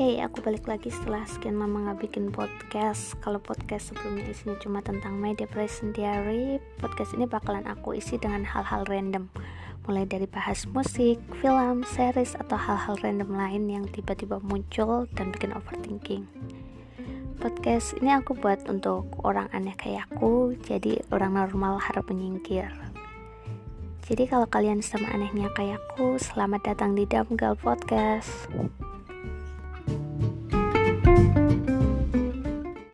Hey, aku balik lagi setelah sekian lama nggak bikin podcast. Kalau podcast sebelumnya isinya cuma tentang my depression diary, podcast ini bakalan aku isi dengan hal-hal random. Mulai dari bahas musik, film, series, atau hal-hal random lain yang tiba-tiba muncul dan bikin overthinking. Podcast ini aku buat untuk orang aneh kayak aku, jadi orang normal harap menyingkir. Jadi kalau kalian sama anehnya kayak aku, selamat datang di Dumb Podcast.